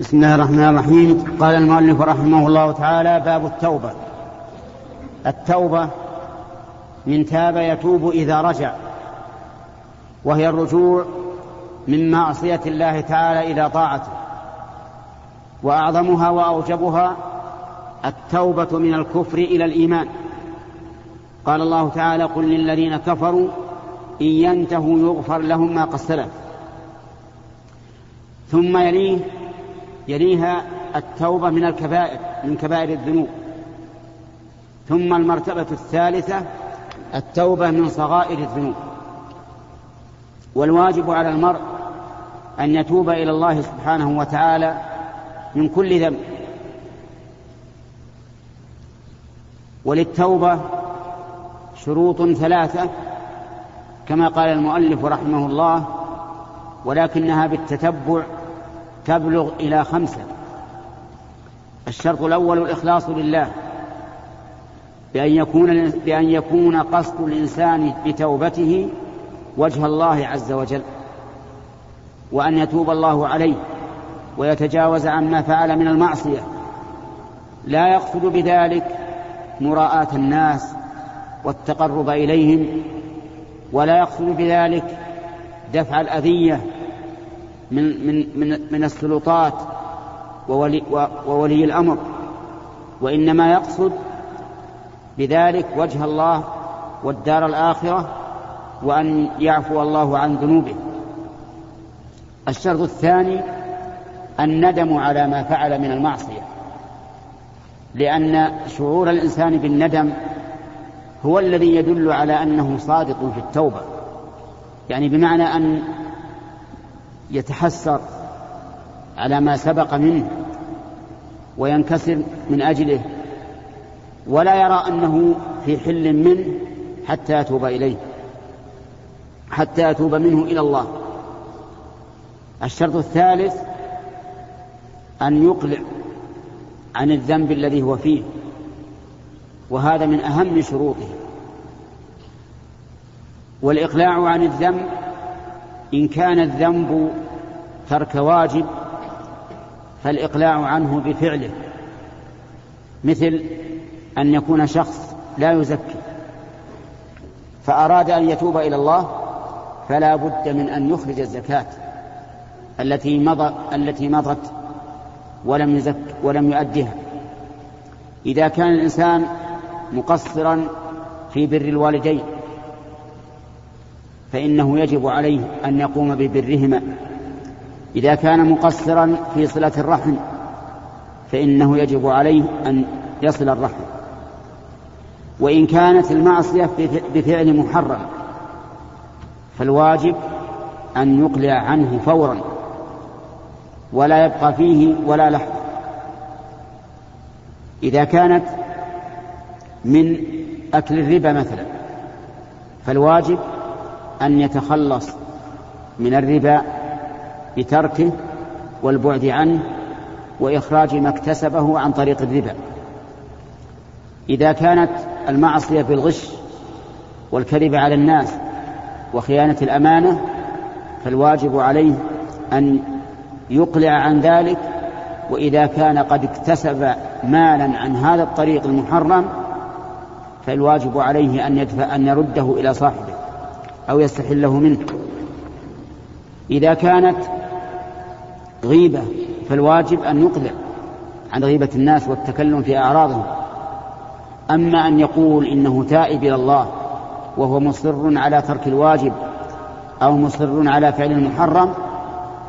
بسم الله الرحمن الرحيم. قال المؤلف رحمه الله تعالى باب التوبة. التوبة من تاب يتوب إذا رجع وهي الرجوع من معصية الله تعالى إلى طاعته. وأعظمها وأوجبها التوبة من الكفر إلى الإيمان. قال الله تعالى قل للذين كفروا إن ينتهوا يغفر لهم ما قد سلف. ثم يليه يليها التوبة من الكبائر من كبائر الذنوب. ثم المرتبة الثالثة التوبة من صغائر الذنوب. والواجب على المرء أن يتوب إلى الله سبحانه وتعالى من كل ذنب. وللتوبة شروط ثلاثة كما قال المؤلف رحمه الله ولكنها بالتتبع تبلغ إلى خمسة. الشرط الأول الإخلاص لله. بأن يكون بأن يكون قصد الإنسان بتوبته وجه الله عز وجل. وأن يتوب الله عليه ويتجاوز عما فعل من المعصية. لا يقصد بذلك مراءاة الناس والتقرب إليهم ولا يقصد بذلك دفع الأذية من من من من السلطات وولي, وولي الأمر وإنما يقصد بذلك وجه الله والدار الآخرة وأن يعفو الله عن ذنوبه. الشرط الثاني الندم على ما فعل من المعصية لأن شعور الإنسان بالندم هو الذي يدل على أنه صادق في التوبة. يعني بمعنى أن يتحسر على ما سبق منه وينكسر من أجله ولا يرى أنه في حل منه حتى يتوب إليه حتى يتوب منه إلى الله. الشرط الثالث أن يقلع عن الذنب الذي هو فيه وهذا من أهم شروطه. والإقلاع عن الذنب إن كان الذنب ترك واجب فالإقلاع عنه بفعله. مثل أن يكون شخص لا يزكي فأراد أن يتوب إلى الله فلا بد من أن يخرج الزكاة التي مضى التي مضت ولم يزك ولم يؤدها. إذا كان الإنسان مقصرا في بر الوالدين فإنه يجب عليه أن يقوم ببرهما. إذا كان مقصرا في صلة الرحم فإنه يجب عليه أن يصل الرحم. وإن كانت المعصية بفعل محرم فالواجب أن يقلع عنه فورا ولا يبقى فيه ولا لحظة إذا كانت من أكل الربا مثلا فالواجب أن يتخلص من الربا بتركه والبعد عنه وإخراج ما اكتسبه عن طريق الربا. إذا كانت المعصية بالغش والكذب على الناس وخيانة الأمانة فالواجب عليه أن يقلع عن ذلك وإذا كان قد اكتسب مالا عن هذا الطريق المحرم فالواجب عليه أن يدفع أن يرده إلى صاحبه أو يستحله منه. إذا كانت غيبة فالواجب أن يقلع عن غيبة الناس والتكلم في أعراضهم. أما أن يقول إنه تائب إلى الله وهو مصر على ترك الواجب أو مصر على فعل المحرم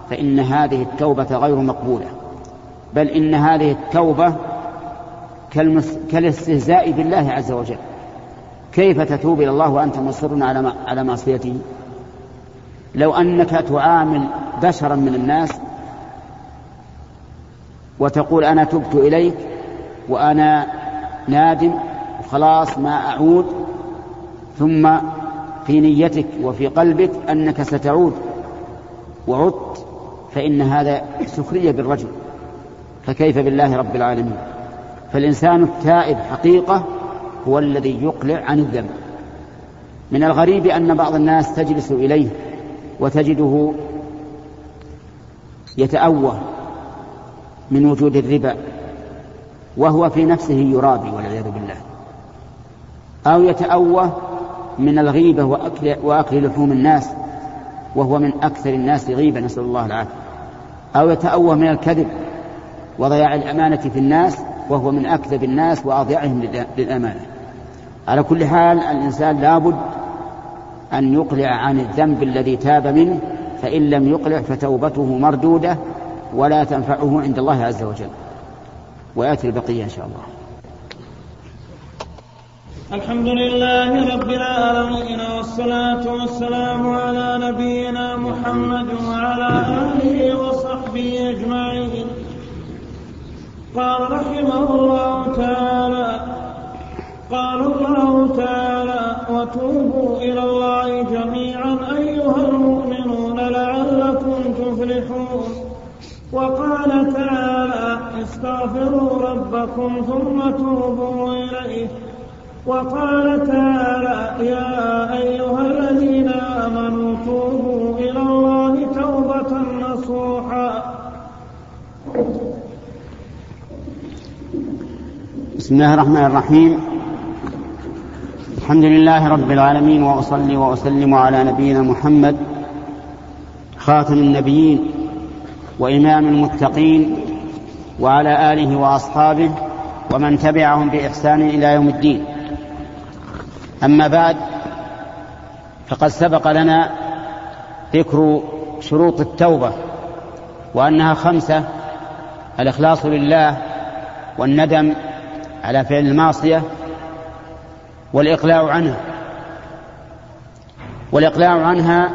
فإن هذه التوبة غير مقبولة. بل إن هذه التوبة كالمس... كالاستهزاء بالله عز وجل. كيف تتوب إلى الله وأنت مصر على ما... على معصيته؟ لو أنك تعامل بشرا من الناس وتقول أنا تبت إليك وأنا نادم وخلاص ما أعود ثم في نيتك وفي قلبك أنك ستعود. وعدت فإن هذا سخرية بالرجل. فكيف بالله رب العالمين؟ فالإنسان التائب حقيقة هو الذي يقلع عن الذنب. من الغريب أن بعض الناس تجلس إليه وتجده يتأوه من وجود الربا وهو في نفسه يرابي والعياذ بالله. أو يتأوه من الغيبة وأكل, وأكل لحوم الناس وهو من أكثر الناس غيبة نسأل الله العافية. أو يتأوه من الكذب وضياع الأمانة في الناس وهو من أكذب الناس وأضيعهم للأمانة. على كل حال الإنسان لابد أن يقلع عن الذنب الذي تاب منه فإن لم يقلع فتوبته مردودة ولا تنفعه عند الله عز وجل. ويأتي البقية إن شاء الله. الحمد لله رب العالمين والصلاة والسلام على نبينا محمد وعلى آله وصحبه أجمعين. قال رحمه الله تعالى قال الله تعالى وتوبوا إلى الله جميعا أيها المؤمنون لعلكم تفلحون وقال تعالى استغفروا ربكم ثم توبوا إليه. وقال تعالى يا أيها الذين آمنوا توبوا إلى الله توبة نصوحا. بسم الله الرحمن الرحيم. الحمد لله رب العالمين وأصلي وأسلم على نبينا محمد خاتم النبيين وإمام المتقين وعلى آله وأصحابه ومن تبعهم بإحسان إلى يوم الدين. أما بعد فقد سبق لنا ذكر شروط التوبة وأنها خمسة الإخلاص لله والندم على فعل المعصية والإقلاع عنها. والإقلاع عنها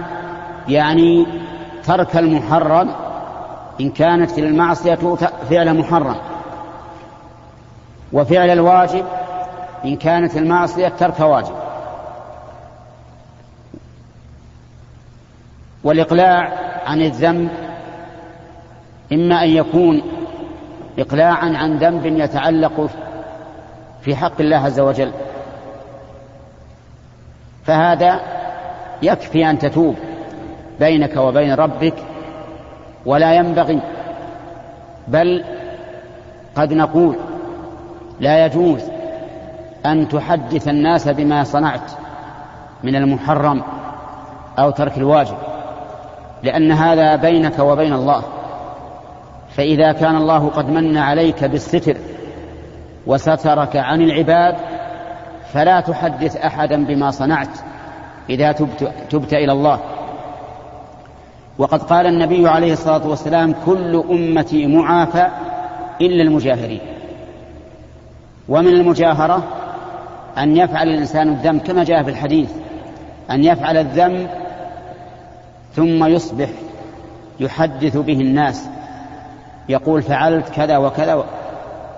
يعني ترك المحرم إن كانت المعصية فعل محرم. وفعل الواجب إن كانت المعصية ترك واجب. والإقلاع عن الذنب إما أن يكون إقلاعا عن ذنب يتعلق في حق الله عز وجل. فهذا يكفي أن تتوب بينك وبين ربك ولا ينبغي بل قد نقول لا يجوز أن تحدث الناس بما صنعت من المحرم أو ترك الواجب لأن هذا بينك وبين الله. فإذا كان الله قد من عليك بالستر وسترك عن العباد فلا تحدث أحدا بما صنعت إذا تبت, تبت إلى الله. وقد قال النبي عليه الصلاة والسلام كل أمتي معافى إلا المجاهرين. ومن المجاهرة أن يفعل الإنسان الذنب كما جاء في الحديث أن يفعل الذنب ثم يصبح يحدث به الناس يقول فعلت كذا وكذا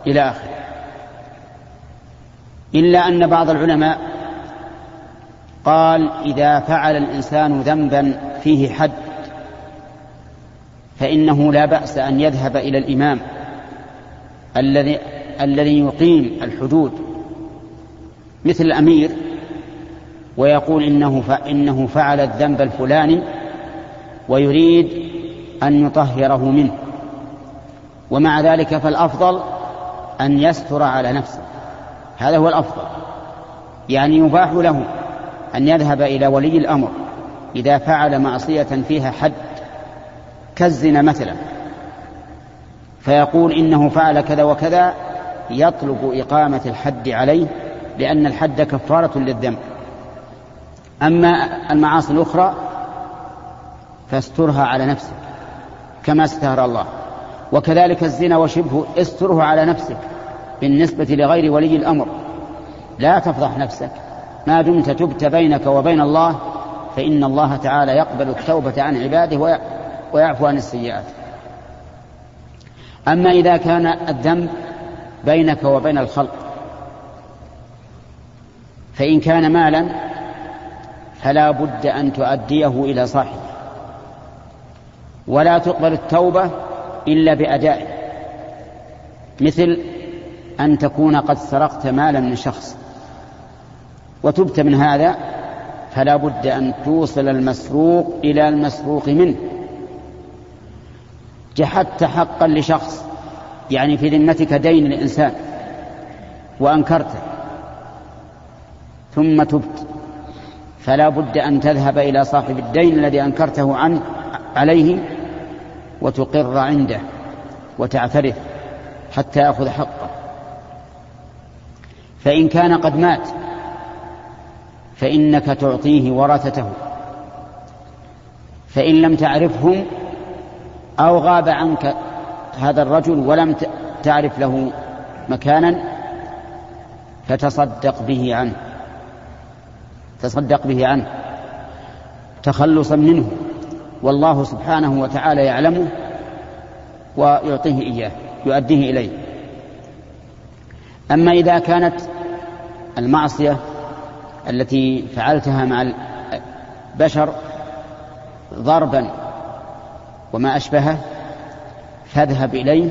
إلى آخره. إلا أن بعض العلماء قال إذا فعل الإنسان ذنبا فيه حد فإنه لا بأس أن يذهب إلى الإمام الذي الذي يقيم الحدود مثل الأمير ويقول إنه إنه فعل الذنب الفلاني ويريد أن يطهره منه. ومع ذلك فالأفضل أن يستر على نفسه. هذا هو الأفضل. يعني يباح له أن يذهب إلى ولي الأمر إذا فعل معصية فيها حد. كالزنا مثلا. فيقول إنه فعل كذا وكذا يطلب إقامة الحد عليه لأن الحد كفارة للذنب. أما المعاصي الأخرى فاسترها على نفسك كما استهر الله. وكذلك الزنا وشبهه استره على نفسك بالنسبة لغير ولي الأمر. لا تفضح نفسك. ما دمت تبت بينك وبين الله فإن الله تعالى يقبل التوبة عن عباده ويعفو عن السيئات. أما إذا كان الذنب بينك وبين الخلق فإن كان مالا فلا بد أن تؤديه إلى صاحبه. ولا تقبل التوبة إلا بأدائه مثل أن تكون قد سرقت مالا من شخص وتبت من هذا فلا بد أن توصل المسروق إلى المسروق منه. جحدت حقا لشخص يعني في ذمتك دين الإنسان وأنكرته ثم تبت فلا بد أن تذهب إلى صاحب الدين الذي أنكرته عنه عليه وتقر عنده وتعترف حتى يأخذ حقه. فإن كان قد مات فإنك تعطيه ورثته فإن لم تعرفهم أو غاب عنك هذا الرجل ولم تعرف له مكانا فتصدق به عنه. تصدق به عنه. تخلصا منه. والله سبحانه وتعالى يعلمه ويعطيه إياه يؤديه إليه. أما إذا كانت المعصية التي فعلتها مع البشر ضربا وما أشبهه فاذهب إليه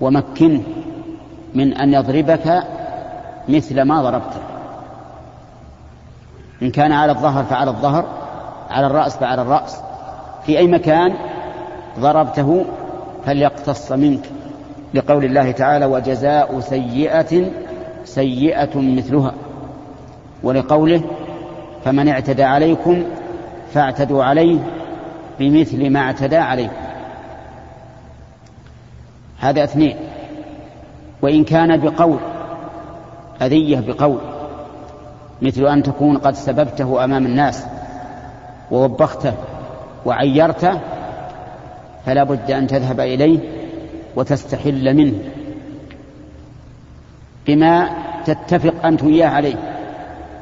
ومكنه من أن يضربك مثل ما ضربته. إن كان على الظهر فعلى الظهر على الرأس فعلى الرأس. في أي مكان ضربته فليقتص منك. لقول الله تعالى وجزاء سيئة سيئة مثلها. ولقوله فمن اعتدى عليكم فاعتدوا عليه بمثل ما اعتدى عليكم هذا اثنين. وإن كان بقول أذية بقول مثل أن تكون قد سببته أمام الناس ووبخته وعيرته فلا بد أن تذهب إليه وتستحل منه. بما تتفق أنت وياه عليه.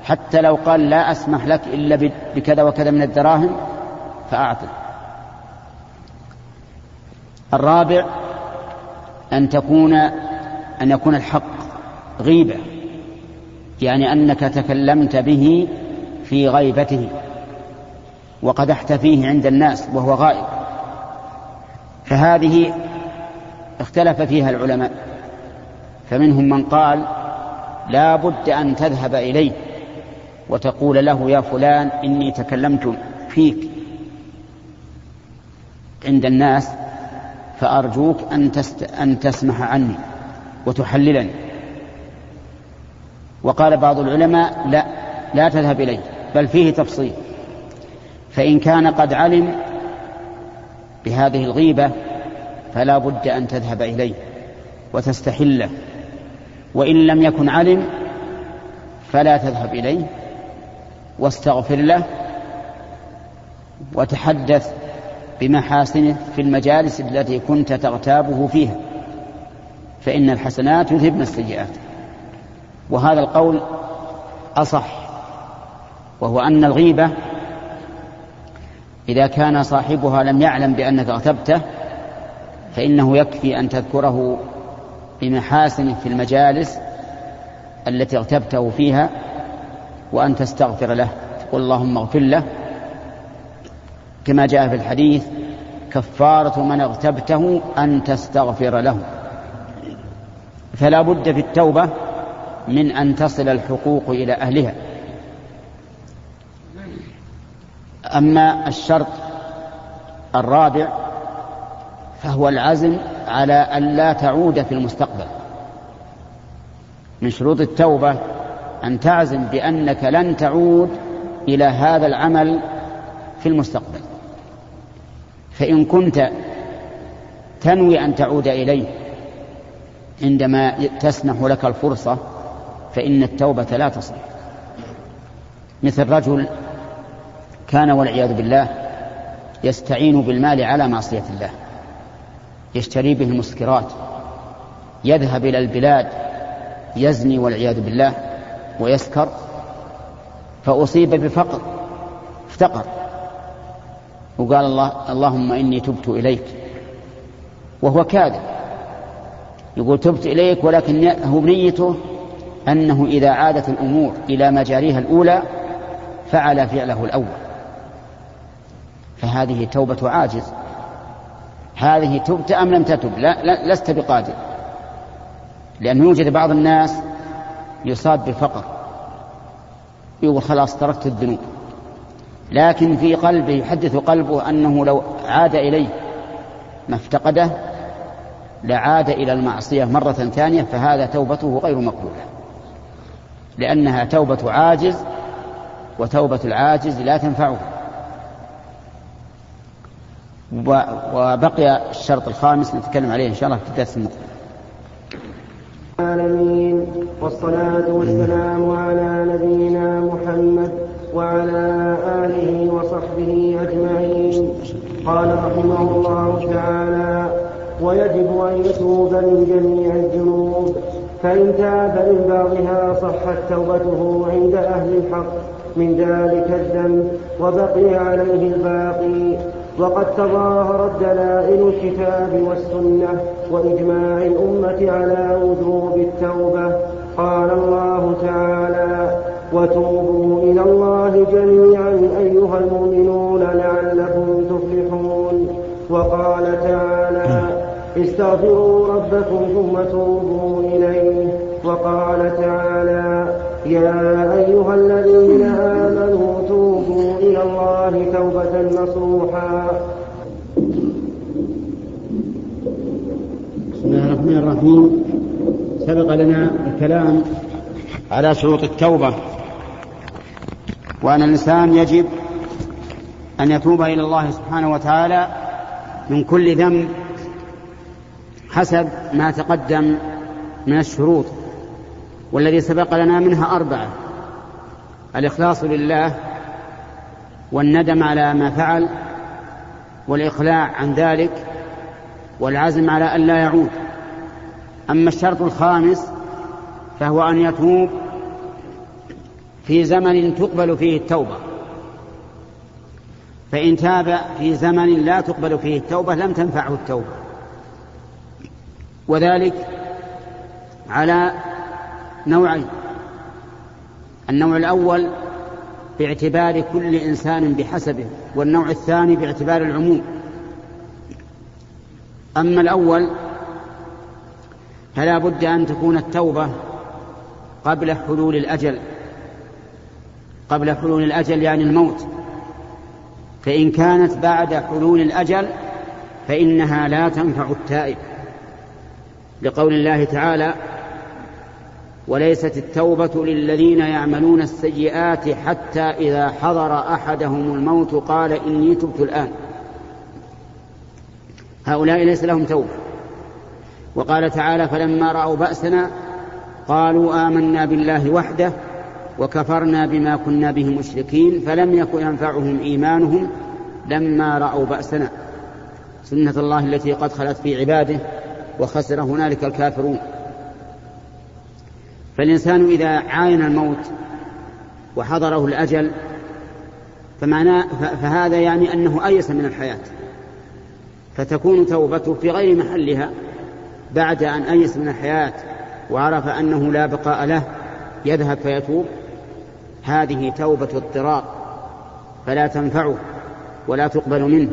حتى لو قال لا أسمح لك إلا بكذا وكذا من الدراهم فأعطه. الرابع أن تكون أن يكون الحق غيبة يعني أنك تكلمت به في غيبته وقدحت فيه عند الناس وهو غائب. فهذه اختلف فيها العلماء فمنهم من قال لا بد أن تذهب إليه وتقول له يا فلان إني تكلمت فيك عند الناس فأرجوك أن, تست... أن تسمح عني وتحللني. وقال بعض العلماء لا لا تذهب إليه بل فيه تفصيل. فإن كان قد علم بهذه الغيبة فلا بد أن تذهب إليه وتستحله. وإن لم يكن علم فلا تذهب إليه واستغفر له وتحدث بمحاسنه في المجالس التي كنت تغتابه فيها فإن الحسنات يذهبن السيئات. وهذا القول أصح وهو أن الغيبة إذا كان صاحبها لم يعلم بأنك اغتبته فإنه يكفي أن تذكره بمحاسنه في المجالس التي اغتبته فيها وأن تستغفر له تقول اللهم اغفر له كما جاء في الحديث كفارة من اغتبته أن تستغفر له. فلا بد في التوبة من أن تصل الحقوق إلى أهلها. أما الشرط الرابع فهو العزم على أن لا تعود في المستقبل. من شروط التوبة أن تعزم بأنك لن تعود إلى هذا العمل في المستقبل. فإن كنت تنوي أن تعود إليه عندما تسنح لك الفرصة فإن التوبة لا تصح. مثل رجل كان والعياذ بالله يستعين بالمال على معصية الله يشتري به المسكرات يذهب إلى البلاد يزني والعياذ بالله ويسكر فأصيب بفقر افتقر. وقال الله اللهم إني تبت إليك. وهو كاذب. يقول تبت إليك ولكن هو بنيته أنه إذا عادت الأمور إلى مجاريها الأولى فعل فعله الأول. فهذه توبة عاجز. هذه تبت أم لم تتب؟ لا, لا لست بقادر. لأنه يوجد بعض الناس يصاب بفقر يقول خلاص تركت الذنوب. لكن في قلبه يحدث قلبه أنه لو عاد إليه ما افتقده لعاد إلى المعصية مرة ثانية فهذا توبته غير مقبولة لأنها توبة عاجز وتوبة العاجز لا تنفعه. وبقي الشرط الخامس نتكلم عليه إن شاء الله في الدرس المقبل. العالمين والصلاة والسلام على نبينا محمد وعلى آله وصحبه أجمعين. قال رحمه الله تعالى ويجب أن يتوب من جميع الذنوب فإن تاب من بعضها صحت توبته عند أهل الحق. من ذلك الذنب وبقي عليه الباقي. وقد تظاهرت دلائل الكتاب والسنة وإجماع الأمة على وجوب التوبة. قال الله تعالى وتوبوا إلى الله جميعا أيها المؤمنون لعلكم تفلحون. وقال تعالى استغفروا ربكم ثم توبوا إليه. وقال تعالى يا أيها الذين آمنوا توبوا إلى الله توبة نصوحا. بسم الله الرحمن الرحيم. سبق لنا الكلام على شروط التوبة. وأن الإنسان يجب أن يتوب إلى الله سبحانه وتعالى من كل ذنب حسب ما تقدم من الشروط والذي سبق لنا منها أربعة الإخلاص لله والندم على ما فعل والإقلاع عن ذلك والعزم على أن لا يعود. أما الشرط الخامس فهو أن يتوب في زمن تقبل فيه التوبة. فإن تاب في زمن لا تقبل فيه التوبة لم تنفعه التوبة. وذلك على نوعين النوع الأول باعتبار كل إنسان بحسبه والنوع الثاني باعتبار العموم. أما الأول فلا بد أن تكون التوبة قبل حلول الأجل. قبل حلول الأجل يعني الموت. فإن كانت بعد حلول الأجل فإنها لا تنفع التائب. لقول الله تعالى وليست التوبة للذين يعملون السيئات حتى إذا حضر أحدهم الموت قال إني تبت الآن. هؤلاء ليس لهم توبة. وقال تعالى فلما رأوا بأسنا قالوا آمنا بالله وحده وكفرنا بما كنا به مشركين فلم يكن ينفعهم إيمانهم لما رأوا بأسنا. سنة الله التي قد خلت في عباده وخسر هنالك الكافرون. فالإنسان إذا عاين الموت وحضره الأجل فمعناه فهذا يعني أنه أيس من الحياة. فتكون توبته في غير محلها بعد أن أيس من الحياة وعرف أنه لا بقاء له يذهب فيتوب. هذه توبة اضطرار فلا تنفعه ولا تقبل منه.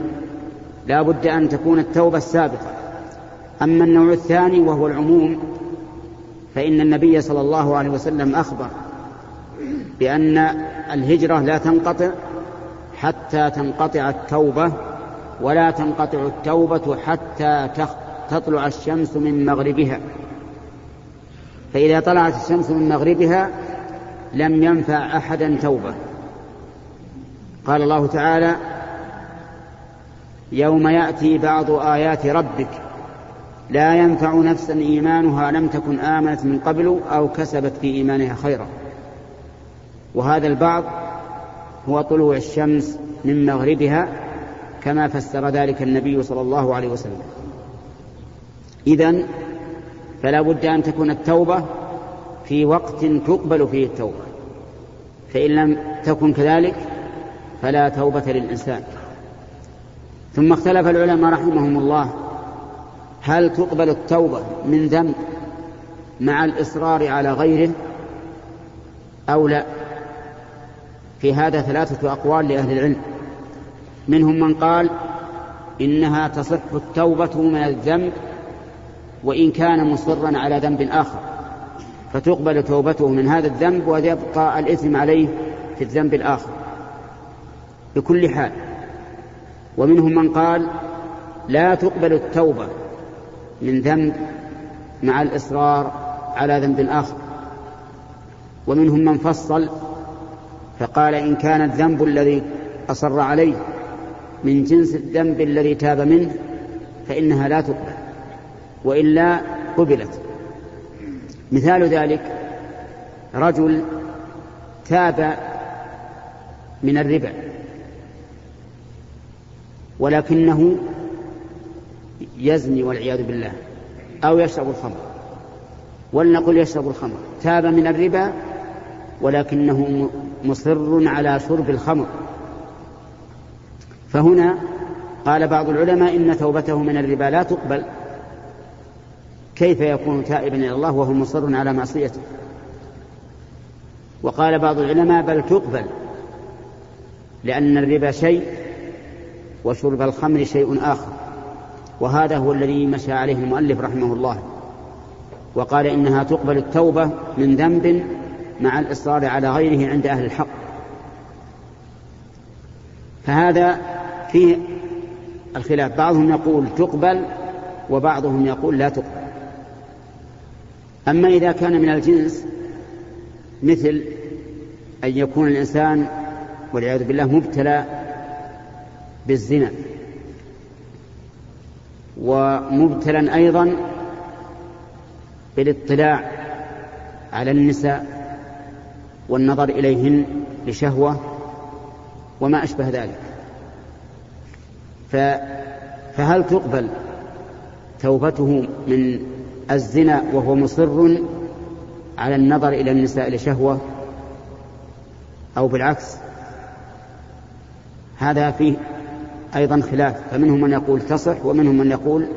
لا بد أن تكون التوبة السابقة. أما النوع الثاني وهو العموم فإن النبي صلى الله عليه وسلم أخبر بأن الهجرة لا تنقطع حتى تنقطع التوبة ولا تنقطع التوبة حتى تطلع الشمس من مغربها. فإذا طلعت الشمس من مغربها لم ينفع أحدا توبة. قال الله تعالى يوم يأتي بعض آيات ربك لا ينفع نفسا إيمانها لم تكن آمنت من قبل أو كسبت في إيمانها خيرا. وهذا البعض هو طلوع الشمس من مغربها كما فسر ذلك النبي صلى الله عليه وسلم. إذن فلا بد أن تكون التوبة في وقت تقبل فيه التوبة. فإن لم تكن كذلك فلا توبة للإنسان. ثم اختلف العلماء رحمهم الله هل تقبل التوبة من ذنب مع الإصرار على غيره أو لا؟ في هذا ثلاثة أقوال لأهل العلم. منهم من قال إنها تصح التوبة من الذنب وإن كان مصرا على ذنب آخر. فتقبل توبته من هذا الذنب ويبقى الإثم عليه في الذنب الآخر. بكل حال. ومنهم من قال لا تقبل التوبة من ذنب مع الإصرار على ذنب آخر. ومنهم من فصل فقال إن كان الذنب الذي أصر عليه من جنس الذنب الذي تاب منه فإنها لا تقبل وإلا قبلت. مثال ذلك رجل تاب من الربا ولكنه يزني والعياذ بالله أو يشرب الخمر ولنقل يشرب الخمر تاب من الربا ولكنه مصر على شرب الخمر. فهنا قال بعض العلماء إن توبته من الربا لا تقبل كيف يكون تائبا إلى الله وهو مصر على معصيته؟ وقال بعض العلماء بل تقبل لأن الربا شيء وشرب الخمر شيء آخر وهذا هو الذي مشى عليه المؤلف رحمه الله وقال إنها تقبل التوبة من ذنب مع الإصرار على غيره عند أهل الحق. فهذا فيه الخلاف. بعضهم يقول تقبل وبعضهم يقول لا تقبل. أما إذا كان من الجنس مثل أن يكون الإنسان والعياذ بالله مبتلى بالزنا ومبتلا أيضا بالاطلاع على النساء والنظر إليهن لشهوة وما أشبه ذلك. فهل تقبل توبته من الزنا وهو مصر على النظر إلى النساء لشهوة أو بالعكس. هذا فيه أيضا خلاف فمنهم من يقول تصح ومنهم من يقول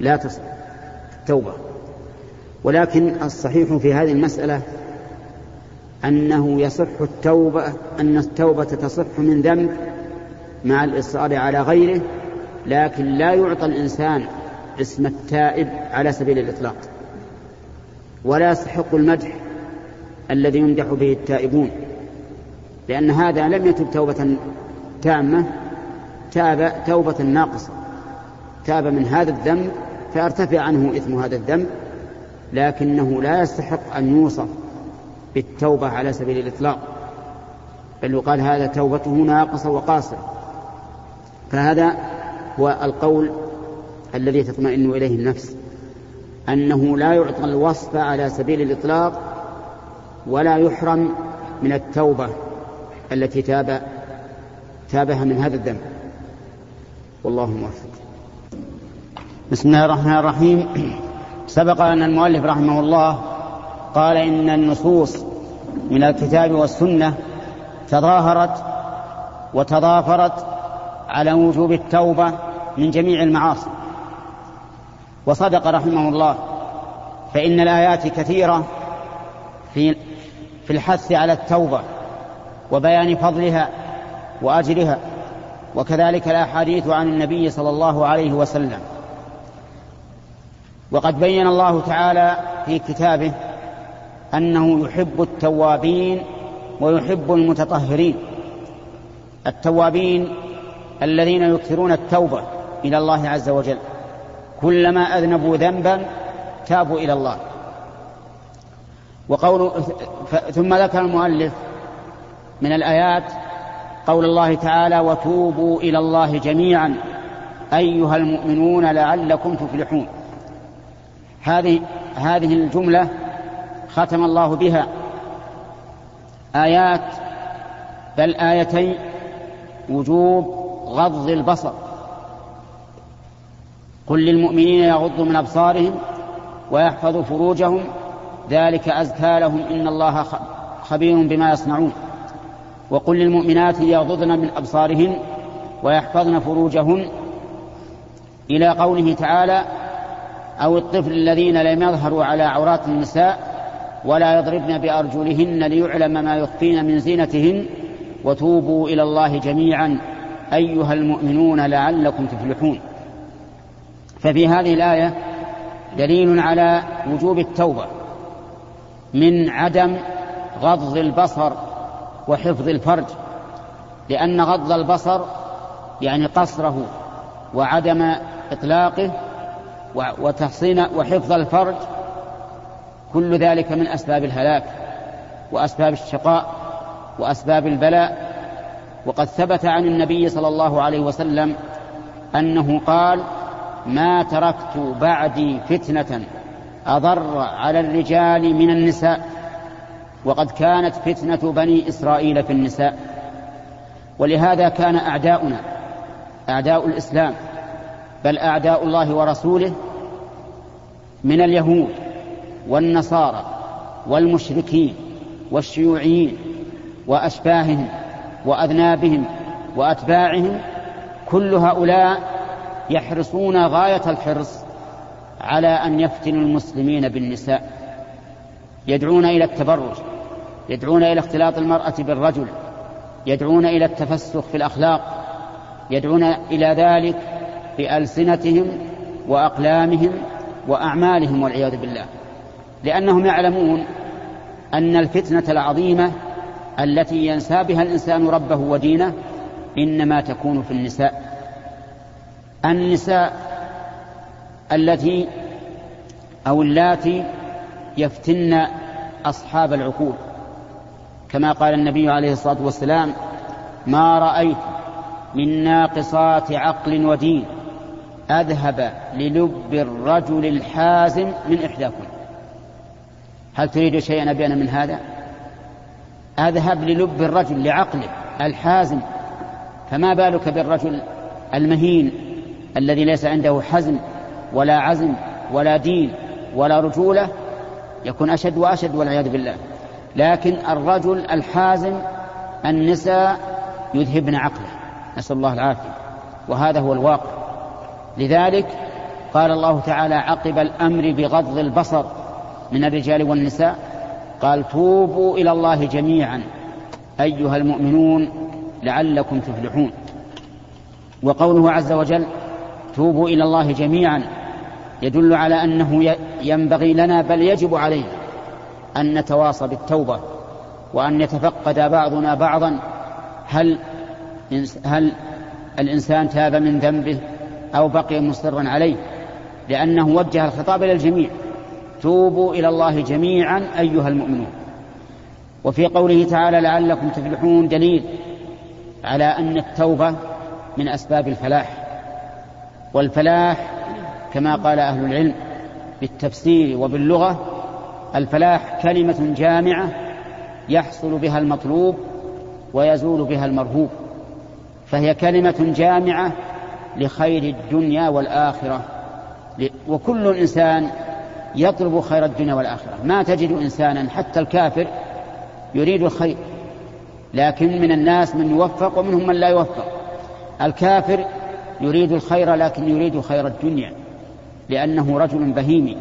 لا تصح التوبة ولكن الصحيح في هذه المسألة أنه يصح التوبة أن التوبة تصح من ذنب مع الإصرار على غيره لكن لا يعطى الإنسان اسم التائب على سبيل الإطلاق. ولا يستحق المدح الذي يمدح به التائبون لأن هذا لم يتب توبة تامة تاب توبة ناقصة. تاب من هذا الذنب فيرتفع عنه إثم هذا الذنب لكنه لا يستحق أن يوصف بالتوبة على سبيل الإطلاق. بل يقال هذا توبته ناقصة وقاصرة. فهذا هو القول الذي تطمئن إليه النفس أنه لا يعطى الوصف على سبيل الإطلاق ولا يحرم من التوبة التي تاب تابها من هذا الذنب. والله موفق. بسم الله الرحمن الرحيم. سبق أن المؤلف رحمه الله قال إن النصوص من الكتاب والسنة تظاهرت وتضافرت على وجوب التوبة من جميع المعاصي. وصدق رحمه الله. فإن الآيات كثيرة في في الحث على التوبة وبيان فضلها وأجرها وكذلك الأحاديث عن النبي صلى الله عليه وسلم. وقد بين الله تعالى في كتابه أنه يحب التوابين ويحب المتطهرين. التوابين الذين يكثرون التوبة إلى الله عز وجل. كلما أذنبوا ذنبا تابوا إلى الله. وقول ثم ذكر المؤلف من الآيات قول الله تعالى وتوبوا إلى الله جميعا أيها المؤمنون لعلكم تفلحون. هذه هذه الجملة ختم الله بها. آيات بل آيتين وجوب غض البصر. قل للمؤمنين يغضوا من أبصارهم ويحفظوا فروجهم ذلك أزكى لهم إن الله خبير بما يصنعون. وقل للمؤمنات يغضضن من أبصارهن ويحفظن فروجهن. إلى قوله تعالى أو الطفل الذين لم يظهروا على عورات النساء ولا يضربن بأرجلهن ليعلم ما يخفين من زينتهن. وتوبوا إلى الله جميعا أيها المؤمنون لعلكم تفلحون. ففي هذه الآية دليل على وجوب التوبة من عدم غض البصر وحفظ الفرج لأن غض البصر يعني قصره وعدم إطلاقه وتحصين وحفظ الفرج كل ذلك من أسباب الهلاك وأسباب الشقاء وأسباب البلاء. وقد ثبت عن النبي صلى الله عليه وسلم أنه قال ما تركت بعدي فتنة أضر على الرجال من النساء وقد كانت فتنة بني إسرائيل في النساء. ولهذا كان أعداؤنا أعداء الإسلام بل أعداء الله ورسوله من اليهود والنصارى والمشركين والشيوعيين وأشباههم وأذنابهم وأتباعهم كل هؤلاء يحرصون غاية الحرص على أن يفتنوا المسلمين بالنساء. يدعون إلى التبرج يدعون إلى اختلاط المرأة بالرجل يدعون إلى التفسخ في الأخلاق يدعون إلى ذلك بألسنتهم وأقلامهم وأعمالهم والعياذ بالله. لأنهم يعلمون أن الفتنة العظيمة التي ينسى بها الإنسان ربه ودينه إنما تكون في النساء. النساء التي أو اللاتي يفتن أصحاب العقول. كما قال النبي عليه الصلاة والسلام ما رأيت من ناقصات عقل ودين أذهب للب الرجل الحازم من إحداكم هل تريد شيئا أبين من هذا؟ أذهب للب الرجل لعقله الحازم. فما بالك بالرجل المهين الذي ليس عنده حزم ولا عزم ولا دين ولا رجولة يكون أشد وأشد والعياذ بالله. لكن الرجل الحازم النساء يذهبن عقله. نسأل الله العافية. وهذا هو الواقع. لذلك قال الله تعالى عقب الأمر بغض البصر من الرجال والنساء. قال توبوا إلى الله جميعا أيها المؤمنون لعلكم تفلحون. وقوله عز وجل توبوا إلى الله جميعا. يدل على أنه ينبغي لنا بل يجب علينا أن نتواصى بالتوبة وأن يتفقد بعضنا بعضا. هل هل الإنسان تاب من ذنبه أو بقي مصرا عليه؟ لأنه وجه الخطاب إلى الجميع. توبوا إلى الله جميعا أيها المؤمنون. وفي قوله تعالى لعلكم تفلحون دليل على أن التوبة من أسباب الفلاح. والفلاح كما قال أهل العلم بالتفسير وباللغة الفلاح كلمة جامعة يحصل بها المطلوب ويزول بها المرهوب فهي كلمة جامعة لخير الدنيا والآخرة. وكل إنسان يطلب خير الدنيا والآخرة. ما تجد إنسانا حتى الكافر يريد الخير لكن من الناس من يوفق ومنهم من لا يوفق. الكافر يريد الخير لكن يريد خير الدنيا لأنه رجل بهيمي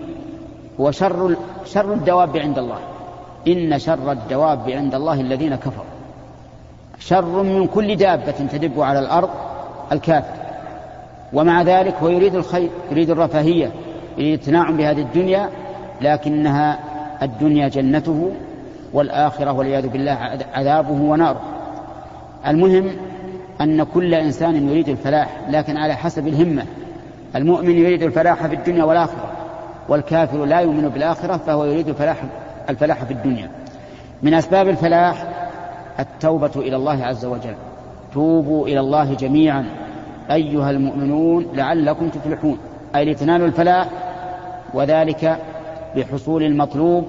هو شر شر الدواب عند الله. إن شر الدواب عند الله الذين كفروا. شر من كل دابة تدب على الأرض الكافر. ومع ذلك هو يريد الخير يريد الرفاهية يريد التناعم بهذه الدنيا لكنها الدنيا جنته والآخرة والعياذ بالله عذابه وناره. المهم أن كل إنسان يريد الفلاح لكن على حسب الهمة. المؤمن يريد الفلاح في الدنيا والآخرة والكافر لا يؤمن بالآخرة فهو يريد الفلاح الفلاح في الدنيا. من أسباب الفلاح التوبة إلى الله عز وجل. توبوا إلى الله جميعا. أيها المؤمنون لعلكم تفلحون. أي لتنالوا الفلاح وذلك بحصول المطلوب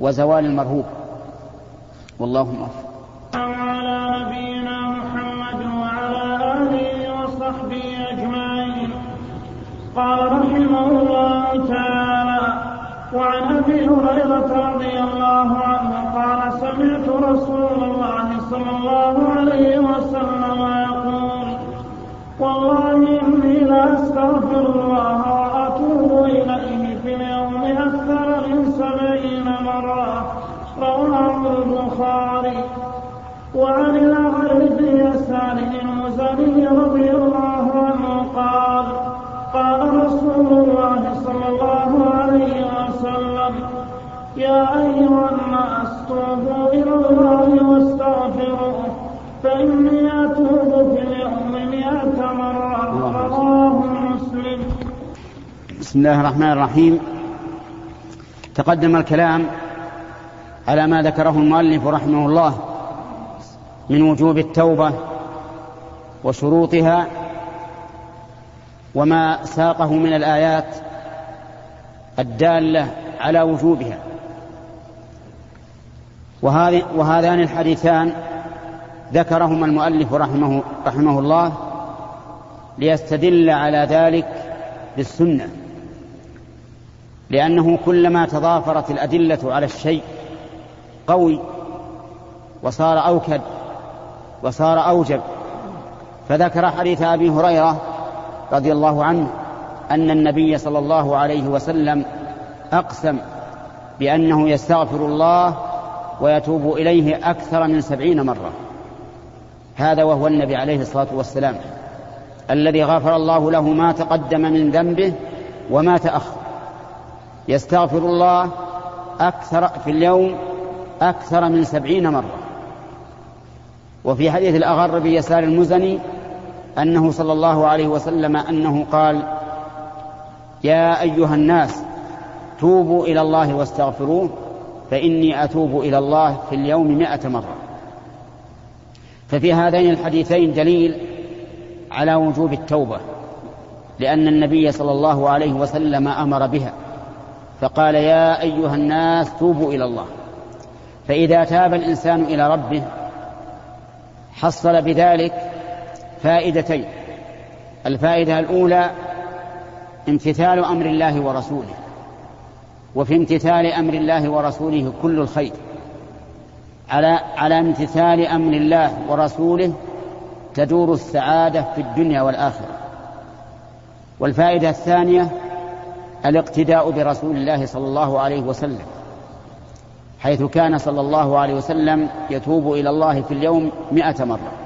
وزوال المرهوب. والله موفق. قال رحمه الله تعالى وعن أبي هريرة رضي الله عنه قال سمعت رسول الله صلى الله عليه وسلم يقول والله إني لاستغفر الله وأتوب إليه في اليوم أكثر من سبعين مرة رواه البخاري. وعن الأغر بن يسار المزني رضي الله عنه قال قال رسول الله صلى الله عليه وسلم يا أيها الناس توبوا إلى الله واستغفروه فإني أتوب في اليوم مئة مرة. رواه مسلم. بسم الله الرحمن الرحيم. تقدم الكلام على ما ذكره المؤلف رحمه الله من وجوب التوبة وشروطها وما ساقه من الآيات الدالة على وجوبها. وهذان الحديثان ذكرهما المؤلف رحمه, رحمه الله ليستدل على ذلك بالسنة. لأنه كلما تضافرت الأدلة على الشيء قوي وصار أوكد وصار أوجب. فذكر حديث أبي هريرة رضي الله عنه أن النبي صلى الله عليه وسلم أقسم بأنه يستغفر الله ويتوب إليه أكثر من سبعين مرة. هذا وهو النبي عليه الصلاة والسلام الذي غفر الله له ما تقدم من ذنبه وما تأخر. يستغفر الله أكثر في اليوم أكثر من سبعين مرة. وفي حديث الاغر بيسار المزني أنه صلى الله عليه وسلم أنه قال يا أيها الناس توبوا إلى الله واستغفروه فإني أتوب إلى الله في اليوم مائه مرة. ففي هذين الحديثين دليل على وجوب التوبة لأن النبي صلى الله عليه وسلم أمر بها فقال يا أيها الناس توبوا إلى الله. فإذا تاب الإنسان إلى ربه حصل بذلك فائدتين الفائدة الأولى امتثال أمر الله ورسوله وفي امتثال أمر الله ورسوله كل الخير. على على امتثال أمر الله ورسوله تدور السعادة في الدنيا والآخرة. والفائدة الثانية الاقتداء برسول الله صلى الله عليه وسلم حيث كان صلى الله عليه وسلم يتوب إلى الله في اليوم مائه مرة.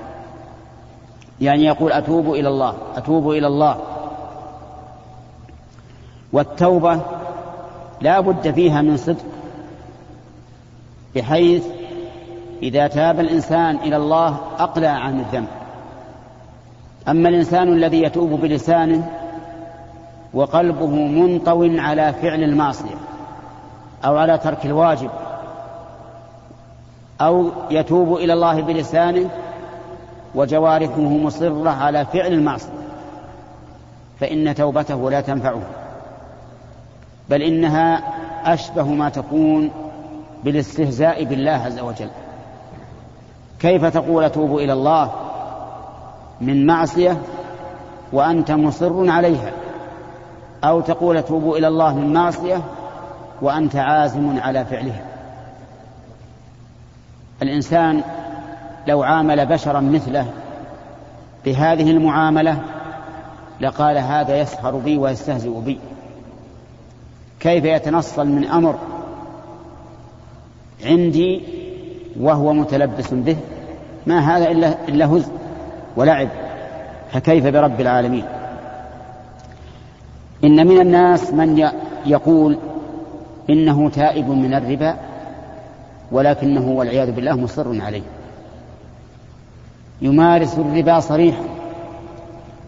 يعني يقول أتوب إلى الله أتوب إلى الله. والتوبة لا بد فيها من صدق بحيث إذا تاب الإنسان إلى الله أقلع عن الذنب. أما الإنسان الذي يتوب بلسانه وقلبه منطو على فعل المعصية أو على ترك الواجب أو يتوب إلى الله بلسانه وجوارحه مصرة على فعل المعصية فإن توبته لا تنفعه بل إنها أشبه ما تكون بالاستهزاء بالله عز وجل. كيف تقول اتوب إلى الله من معصية وأنت مصر عليها؟ أو تقول اتوب إلى الله من معصية وأنت عازم على فعلها؟ الإنسان لو عامل بشرا مثله بهذه المعاملة لقال هذا يسخر بي ويستهزئ بي. كيف يتنصل من أمر عندي وهو متلبس به؟ ما هذا إلا, إلا هزء ولعب. فكيف برب العالمين؟ إن من الناس من يقول إنه تائب من الربا ولكنه والعياذ بالله مصر عليه. يمارس الربا صريحا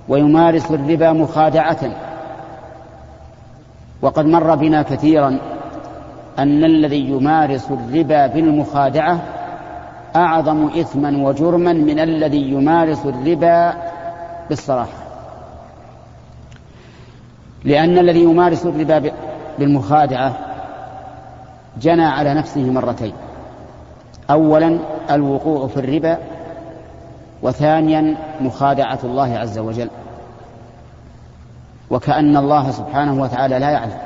ويمارس الربا مخادعة. وقد مر بنا كثيرا أن الذي يمارس الربا بالمخادعة أعظم إثما وجرما من الذي يمارس الربا بالصراحة. لأن الذي يمارس الربا بالمخادعة جنى على نفسه مرتين. أولا الوقوع في الربا وثانيا مخادعة الله عز وجل. وكأن الله سبحانه وتعالى لا يعلم.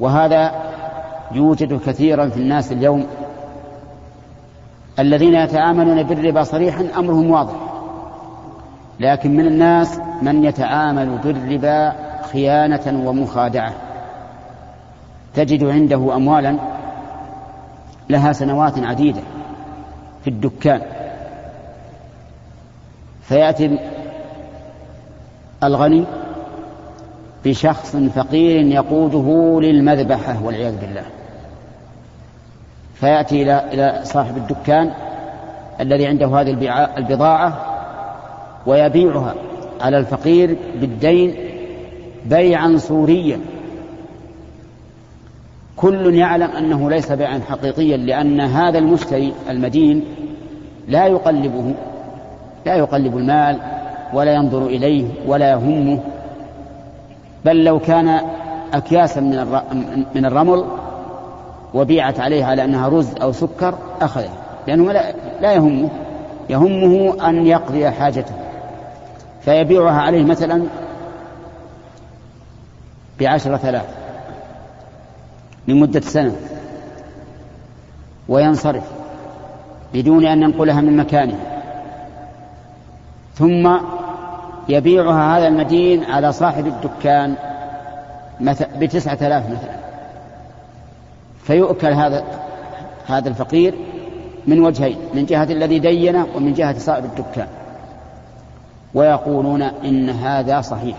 وهذا يوجد كثيرا في الناس اليوم الذين يتعاملون بالربا صريحا أمرهم واضح. لكن من الناس من يتعامل بالربا خيانة ومخادعة. تجد عنده اموالا لها سنوات عديدة في الدكان. فيأتي الغني بشخص فقير يقوده للمذبحة والعياذ بالله. فيأتي إلى إلى صاحب الدكان الذي عنده هذه البضاعة ويبيعها على الفقير بالدين بيعا صوريا كل يعلم أنه ليس بيعا حقيقيا لأن هذا المشتري المدين لا يقلبه لا يقلب المال ولا ينظر إليه ولا يهمه. بل لو كان اكياسا من من الرمل وبيعت عليه على انها رز أو سكر اخذه لأنه لا يهمه. يهمه أن يقضي حاجته. فيبيعها عليه مثلا بعشرة آلاف لمدة سنة وينصرف بدون أن ينقلها من مكانها ثم يبيعها هذا المدين على صاحب الدكان بتسعة آلاف مثلا. فيؤكل هذا هذا الفقير من وجهين من جهة الذي دينه ومن جهة صاحب الدكان. ويقولون إن هذا صحيح.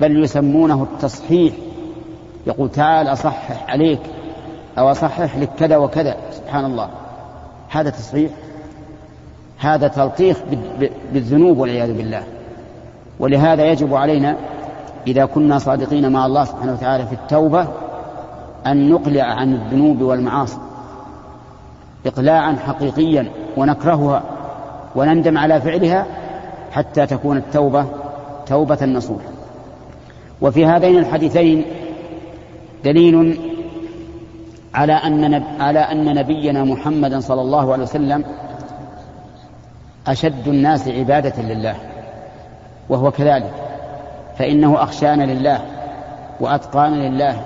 بل يسمونه التصحيح. يقول تعال أصحح عليك أو أصحح لك كذا وكذا. سبحان الله. هذا تصحيح. هذا تلطيخ بالذنوب والعياذ بالله. ولهذا يجب علينا إذا كنا صادقين مع الله سبحانه وتعالى في التوبة أن نقلع عن الذنوب والمعاصي إقلاعا حقيقيا ونكرهها ونندم على فعلها حتى تكون التوبة توبة نصوحا. وفي هذين الحديثين دليل على أن على أن نبينا محمدا صلى الله عليه وسلم أشد الناس عبادة لله وهو كذلك فإنه أخشانا لله وأتقانا لله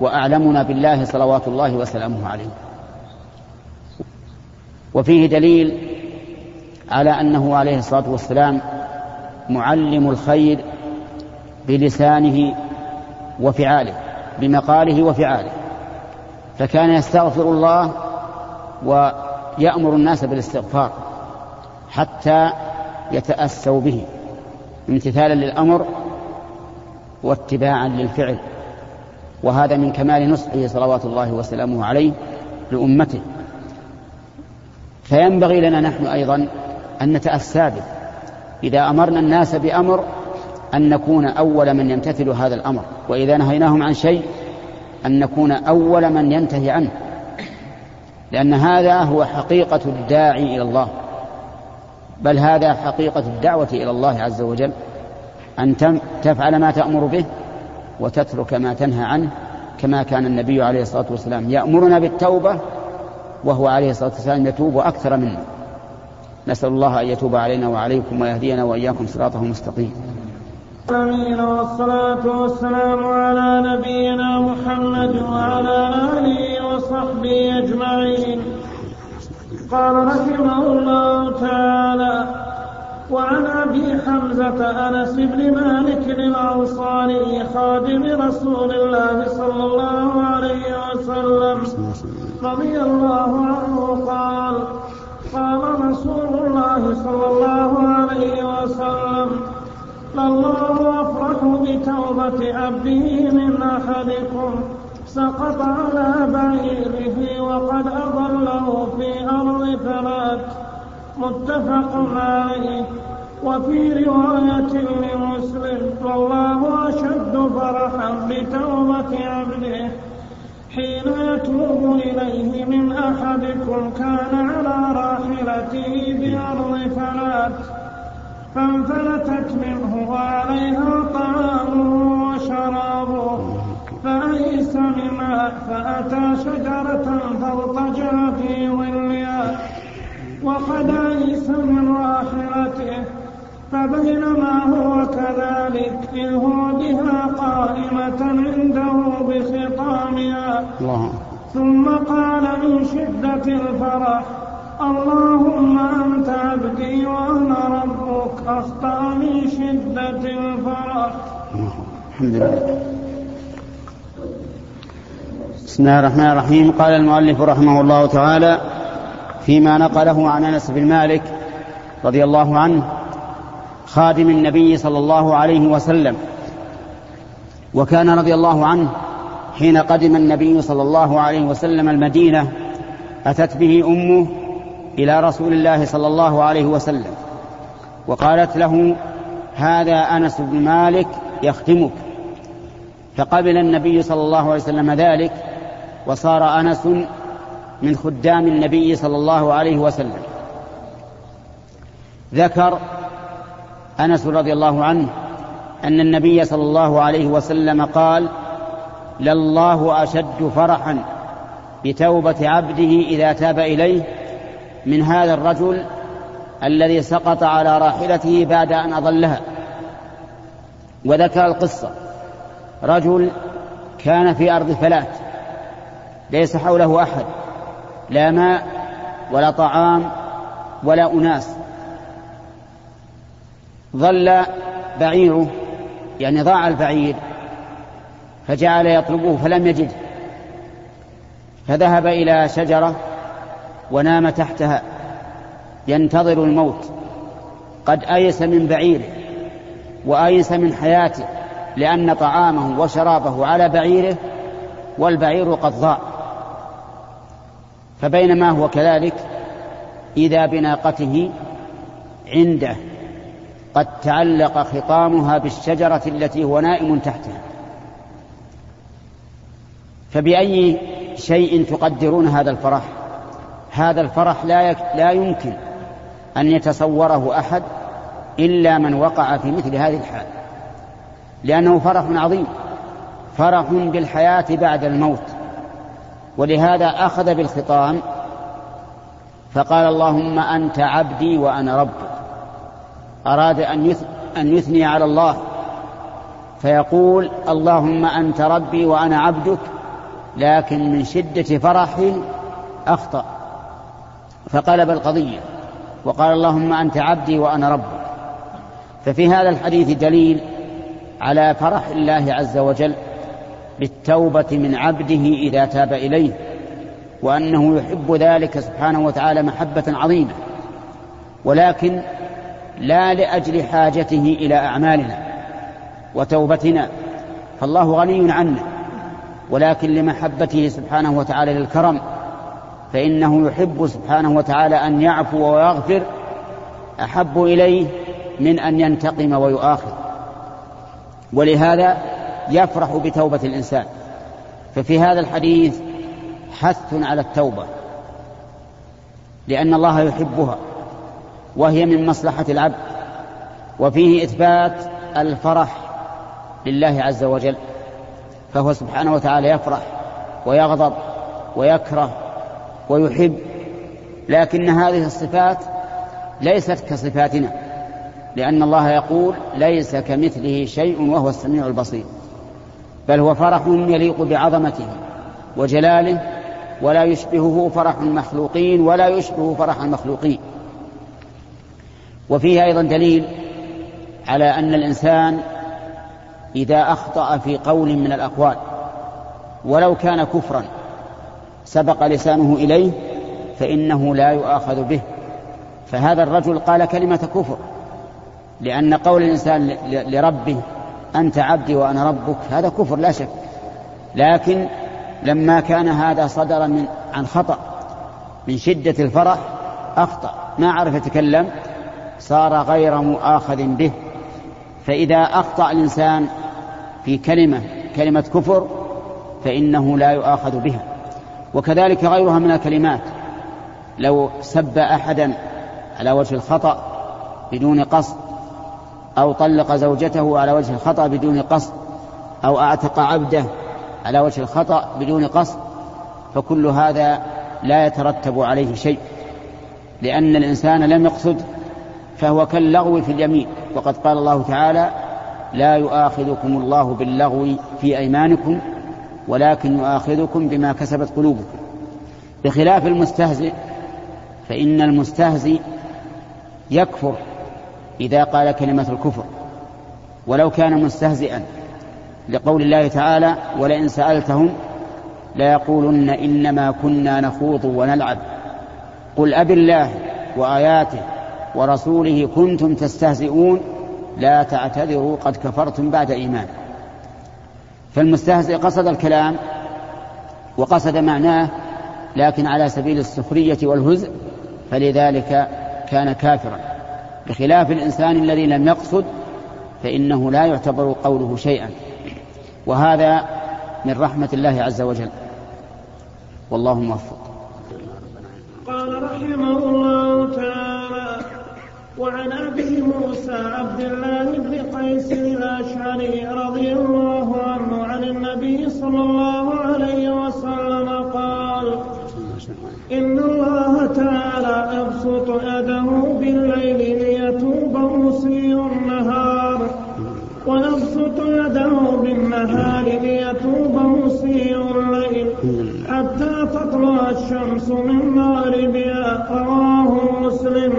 وأعلمنا بالله صلوات الله وسلامه عليه. وفيه دليل على أنه عليه الصلاة والسلام معلم الخير بلسانه وفعاله بمقاله وفعاله. فكان يستغفر الله ويأمر الناس بالاستغفار. حتى يتأسوا به امتثالا للأمر واتباعا للفعل. وهذا من كمال نصحه صلوات الله وسلامه عليه لأمته. فينبغي لنا نحن أيضا أن نتأسى به. إذا أمرنا الناس بأمر أن نكون أول من يمتثل هذا الأمر. وإذا نهيناهم عن شيء أن نكون أول من ينتهي عنه. لأن هذا هو حقيقة الداعي إلى الله. بل هذا حقيقة الدعوة إلى الله عز وجل أن تفعل ما تأمر به وتترك ما تنهى عنه كما كان النبي عليه الصلاة والسلام يأمرنا بالتوبة وهو عليه الصلاة والسلام يتوب أكثر منا. نسأل الله أن يتوب علينا وعليكم ويهدينا وإياكم صراطه المستقيم. العالمين والصلاة والسلام على نبينا محمد وعلى آله وصحبه أجمعين. قال رحمه الله تعالى وعن أبي حمزة أنس بن مالك الأنصاري خادم رسول الله صلى الله عليه وسلم رضي الله عنه قال قال رسول الله صلى الله عليه وسلم لله أفرح بتوبة عبده من أحدكم سقط على بعيره وقد أضله في أرض ثلاث متفق عليه. وفي رواية لمسلم والله أشد فرحا بتوبة عبده. حين يتوب إليه من أحدكم كان على راحلته بأرض فلات فانفلتت منه وعليها طعامه وشرابه. فأيس منها فأتى شجرة فاضطجع في ظلها. وقد أيس من راحلته فبينما هو كذلك إذ هو بها قائمة عنده بخطامها. ثم قال من شدة الفرح اللهم أنت عبدي وأنا ربك أخطأ من شدة الفرح. الحمد لله. بسم الله الرحمن الرحيم. قال المؤلف رحمه الله تعالى فيما نقله عن أنس بن مالك رضي الله عنه خادم النبي صلى الله عليه وسلم. وكان رضي الله عنه حين قدم النبي صلى الله عليه وسلم المدينة أتت به أمه إلى رسول الله صلى الله عليه وسلم وقالت له هذا أنس بن مالك يختمك فقبل النبي صلى الله عليه وسلم ذلك وصار أنس من خدام النبي صلى الله عليه وسلم. ذكر أنس رضي الله عنه أن النبي صلى الله عليه وسلم قال لله أشد فرحا بتوبة عبده إذا تاب إليه من هذا الرجل الذي سقط على راحلته بعد أن أضلها وذكر القصة. رجل كان في أرض فلات. ليس حوله أحد لا ماء ولا طعام ولا أناس. ظل بعيره يعني ضاع البعير فجعل يطلبه فلم يجده فذهب إلى شجرة ونام تحتها ينتظر الموت. قد أيس من بعيره وأيس من حياته لأن طعامه وشرابه على بعيره والبعير قد ضاع. فبينما هو كذلك إذا بناقته عنده قد تعلق خطامها بالشجرة التي هو نائم تحتها. فبأي شيء تقدرون هذا الفرح؟ هذا الفرح لا, يك... لا يمكن أن يتصوره أحد إلا من وقع في مثل هذه الحال لأنه فرح عظيم فرح بالحياة بعد الموت. ولهذا أخذ بالخطام فقال اللهم أنت عبدي وأنا ربك. أراد أن يثني على الله. فيقول اللهم أنت ربي وأنا عبدك لكن من شدة فرحه أخطأ. فقلب القضية وقال اللهم أنت عبدي وأنا ربك. ففي هذا الحديث دليل على فرح الله عز وجل. بالتوبة من عبده إذا تاب إليه وأنه يحب ذلك سبحانه وتعالى محبة عظيمة ولكن لا لأجل حاجته إلى أعمالنا وتوبتنا فالله غني عنا ولكن لمحبته سبحانه وتعالى للكرم فإنه يحب سبحانه وتعالى أن يعفو ويغفر أحب إليه من أن ينتقم ويؤاخذ. ولهذا يفرح بتوبة الإنسان. ففي هذا الحديث حث على التوبة لأن الله يحبها وهي من مصلحة العبد وفيه إثبات الفرح لله عز وجل. فهو سبحانه وتعالى يفرح ويغضب ويكره ويحب. لكن هذه الصفات ليست كصفاتنا لأن الله يقول ليس كمثله شيء وهو السميع البصير. بل هو فرح يليق بعظمته وجلاله ولا يشبهه فرح المخلوقين ولا يشبه فرح المخلوقين. وفيه أيضا دليل على أن الإنسان إذا أخطأ في قول من الأقوال ولو كان كفرا سبق لسانه إليه فإنه لا يؤاخذ به. فهذا الرجل قال كلمة كفر لأن قول الإنسان لربه أنت عبدي وأنا ربك. هذا كفر لا شك. لكن لما كان هذا صدر من عن خطأ من شدة الفرح أخطأ. ما عرف يتكلم صار غير مؤاخذ به. فإذا أخطأ الإنسان في كلمة كلمة كفر فإنه لا يؤاخذ بها. وكذلك غيرها من الكلمات. لو سب أحدا على وجه الخطأ بدون قصد أو طلق زوجته على وجه الخطأ بدون قصد أو أعتق عبده على وجه الخطأ بدون قصد فكل هذا لا يترتب عليه شيء. لأن الإنسان لم يقصد فهو كاللغو في اليمين. وقد قال الله تعالى لا يؤاخذكم الله باللغو في أيمانكم ولكن يؤاخذكم بما كسبت قلوبكم. بخلاف المستهزئ فإن المستهزئ يكفر إذا قال كلمة الكفر ولو كان مستهزئا لقول الله تعالى ولئن سألتهم ليقولن إنما كنا نخوض ونلعب قل أب الله وآياته ورسوله كنتم تستهزئون لا تعتذروا قد كفرتم بعد إيمان. فالمستهزئ قصد الكلام وقصد معناه لكن على سبيل السخرية والهزء فلذلك كان كافرا. بخلاف الإنسان الذي لم يقصد فإنه لا يعتبر قوله شيئا. وهذا من رحمة الله عز وجل. والله موفق. قال رحمه الله تعالى وعن أبي موسى عبد الله بن قيس الأشعري رضي الله عنه عن النبي صلى الله عليه وسلم قال إن الله تعالى يبسط يده بالليل ليتوب مسيء النهار ويبسط يده بالنهار ليتوب مسيء الليل حتى تطلع الشمس من مغربها. رواه مسلم.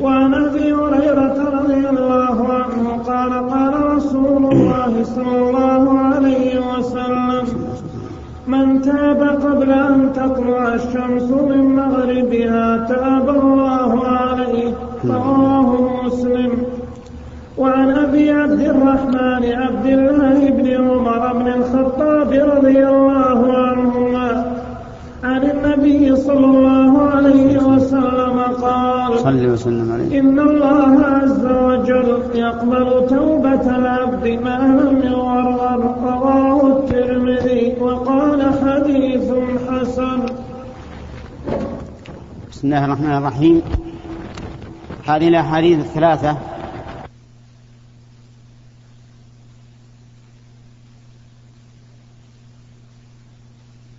وعن أبي هريرة رضي الله عنه قال قال رسول الله صلى الله عليه وسلم من تاب قبل أن تطلع الشمس من مغربها تاب الله عليه رواه مسلم. وعن أبي عبد الرحمن عبد الله بن عمر بن الخطاب رضي الله عنهما عن النبي صلى الله عليه وسلم قال صل وسلم عليه. إن الله عز وجل يقبل توبة العبد ما لم يغرر رواه الترمذي وقال حديث حسن. بسم الله الرحمن الرحيم. هذه الأحاديث الثلاثة.